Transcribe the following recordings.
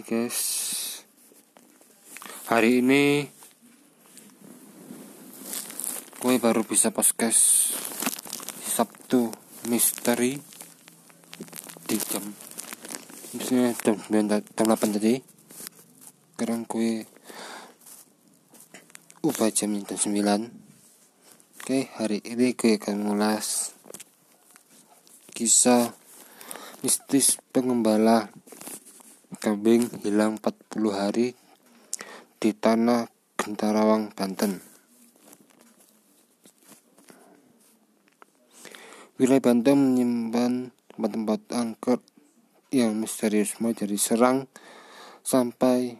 Guys. Hari ini Gue baru bisa podcast Sabtu Misteri Di jam Misalnya jam 9 jam 8 tadi. Sekarang gue Ubah jam jam 9 Oke hari ini gue akan mengulas Kisah Mistis pengembala kambing hilang 40 hari di tanah Gentarawang, Banten. Wilayah Banten menyimpan tempat-tempat angker yang misterius mulai dari Serang sampai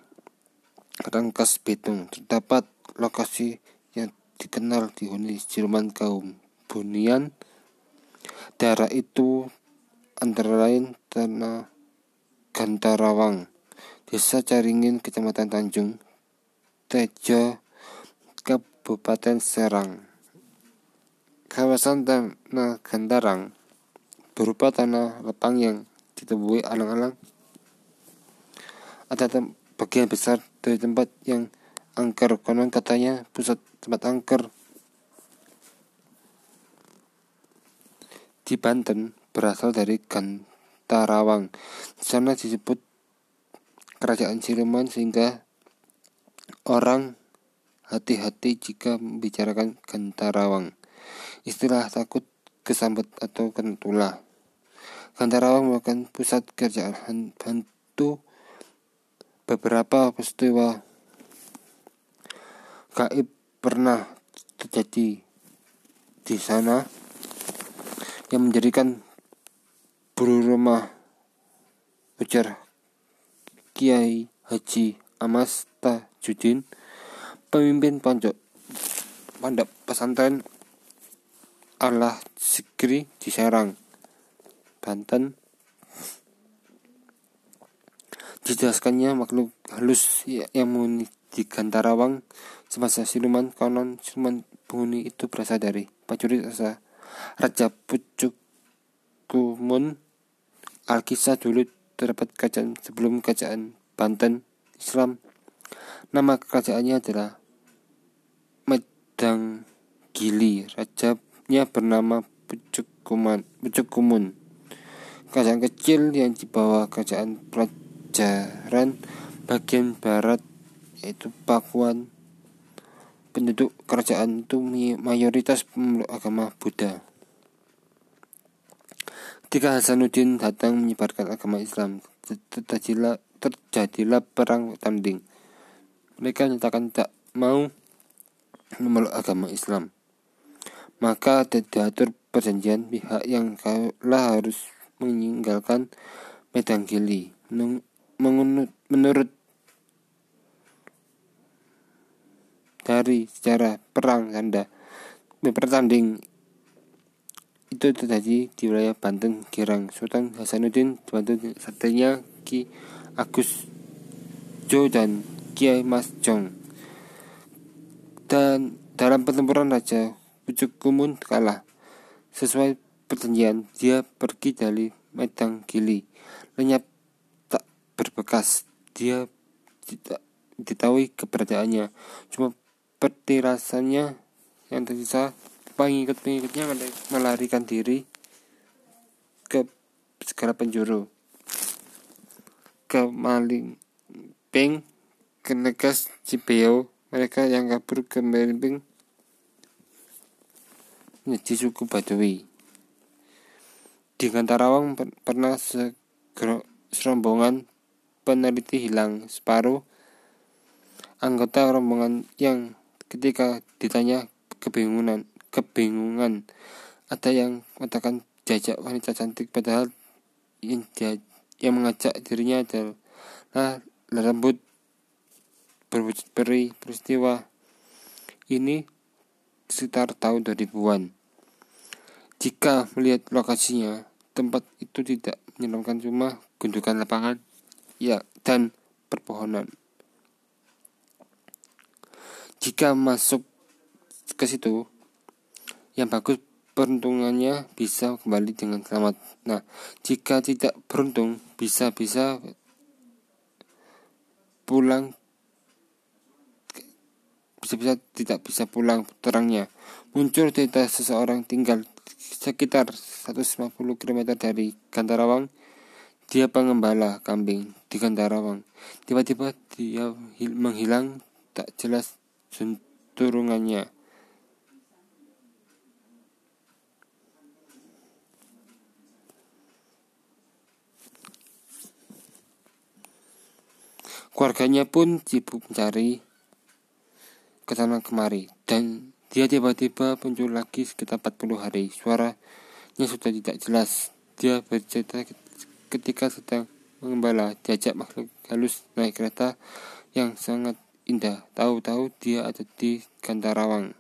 Rangkas Bitung. Terdapat lokasi yang dikenal dihuni Jerman kaum Bunian. Daerah itu antara lain tanah Gantarawang, Desa Caringin, Kecamatan Tanjung, Tejo, Kabupaten Serang. Kawasan Tanah Gantarang berupa tanah lapang yang ditemui alang-alang. Ada bagian besar dari tempat yang angker konon katanya pusat tempat angker di Banten berasal dari Gan Tarawang. Di sana disebut kerajaan Siluman sehingga orang hati-hati jika membicarakan Gantarawang. Istilah takut kesambet atau kentula. Gantarawang merupakan pusat kerjaan hantu beberapa peristiwa gaib pernah terjadi di sana yang menjadikan buru rumah ujar Kiai Haji Amas Tajudin pemimpin pondok pondok pesantren Allah Sikri di Serang Banten. Dijelaskannya makhluk halus yang menghuni di Gantarawang semasa siluman konon siluman penghuni itu berasal dari prajurit Raja Pucuk Kumun Alkisah dulu terdapat kerajaan sebelum kerajaan Banten Islam. Nama kerajaannya adalah Medang Gili. Rajanya bernama Pucukuman, Pucukumun. Kerajaan kecil yang di bawah kerajaan pelajaran bagian barat yaitu Pakuan. Penduduk kerajaan itu mayoritas pemeluk agama Buddha. Ketika Hasanuddin datang menyebarkan agama Islam, terjadilah, terjadilah perang tanding. Mereka nyatakan tak mau memeluk agama Islam. Maka diatur perjanjian pihak yang kalah harus meninggalkan Medan Gili. Menurut, menurut dari sejarah perang tanda bertanding itu terjadi di wilayah Banten Girang Sultan Hasanuddin dibantu satrinya Ki Agus Jo dan Kiai Mas Jong. Dan dalam pertempuran Raja Pucuk Kumun kalah. Sesuai perjanjian dia pergi dari Medang Gili. Lenyap tak berbekas. Dia tidak diketahui keberadaannya. Cuma petirasannya yang tersisa pengikut-pengikutnya melarikan diri ke segala penjuru. Ke Maling Ping ke Negas Cibeo mereka yang kabur ke Melimping menjadi suku Badui di Gantarawang pernah serombongan peneliti hilang separuh anggota rombongan yang ketika ditanya kebingungan kebingungan. Ada yang mengatakan jajak wanita cantik padahal yang, dia, yang mengajak dirinya adalah rambut berwujud peri peristiwa ini sekitar tahun 2000-an. Jika melihat lokasinya, tempat itu tidak menyeramkan cuma gundukan lapangan ya dan perpohonan. Jika masuk ke situ, yang bagus peruntungannya bisa kembali dengan selamat. Nah, jika tidak beruntung, bisa-bisa pulang bisa-bisa tidak bisa pulang terangnya. Muncul cerita seseorang tinggal sekitar 150 km dari Gantarawang. Dia pengembala kambing di Gantarawang. Tiba-tiba dia menghilang tak jelas turunannya. Keluarganya pun sibuk mencari ke sana kemari dan dia tiba-tiba muncul lagi sekitar 40 hari. Suaranya sudah tidak jelas. Dia bercerita ketika sedang mengembala diajak makhluk halus naik kereta yang sangat indah. Tahu-tahu dia ada di Gantarawang.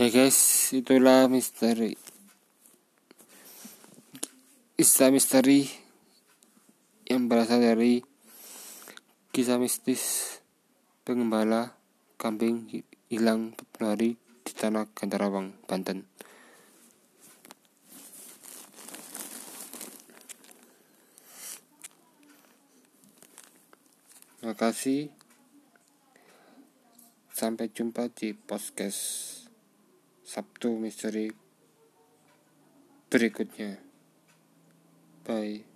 Ya guys, itulah misteri. Kisah misteri yang berasal dari kisah mistis pengembala kambing hilang hari di tanah Gantarawang, Banten. Terima kasih. Sampai jumpa di podcast Sabtu misteri berikutnya. Bye.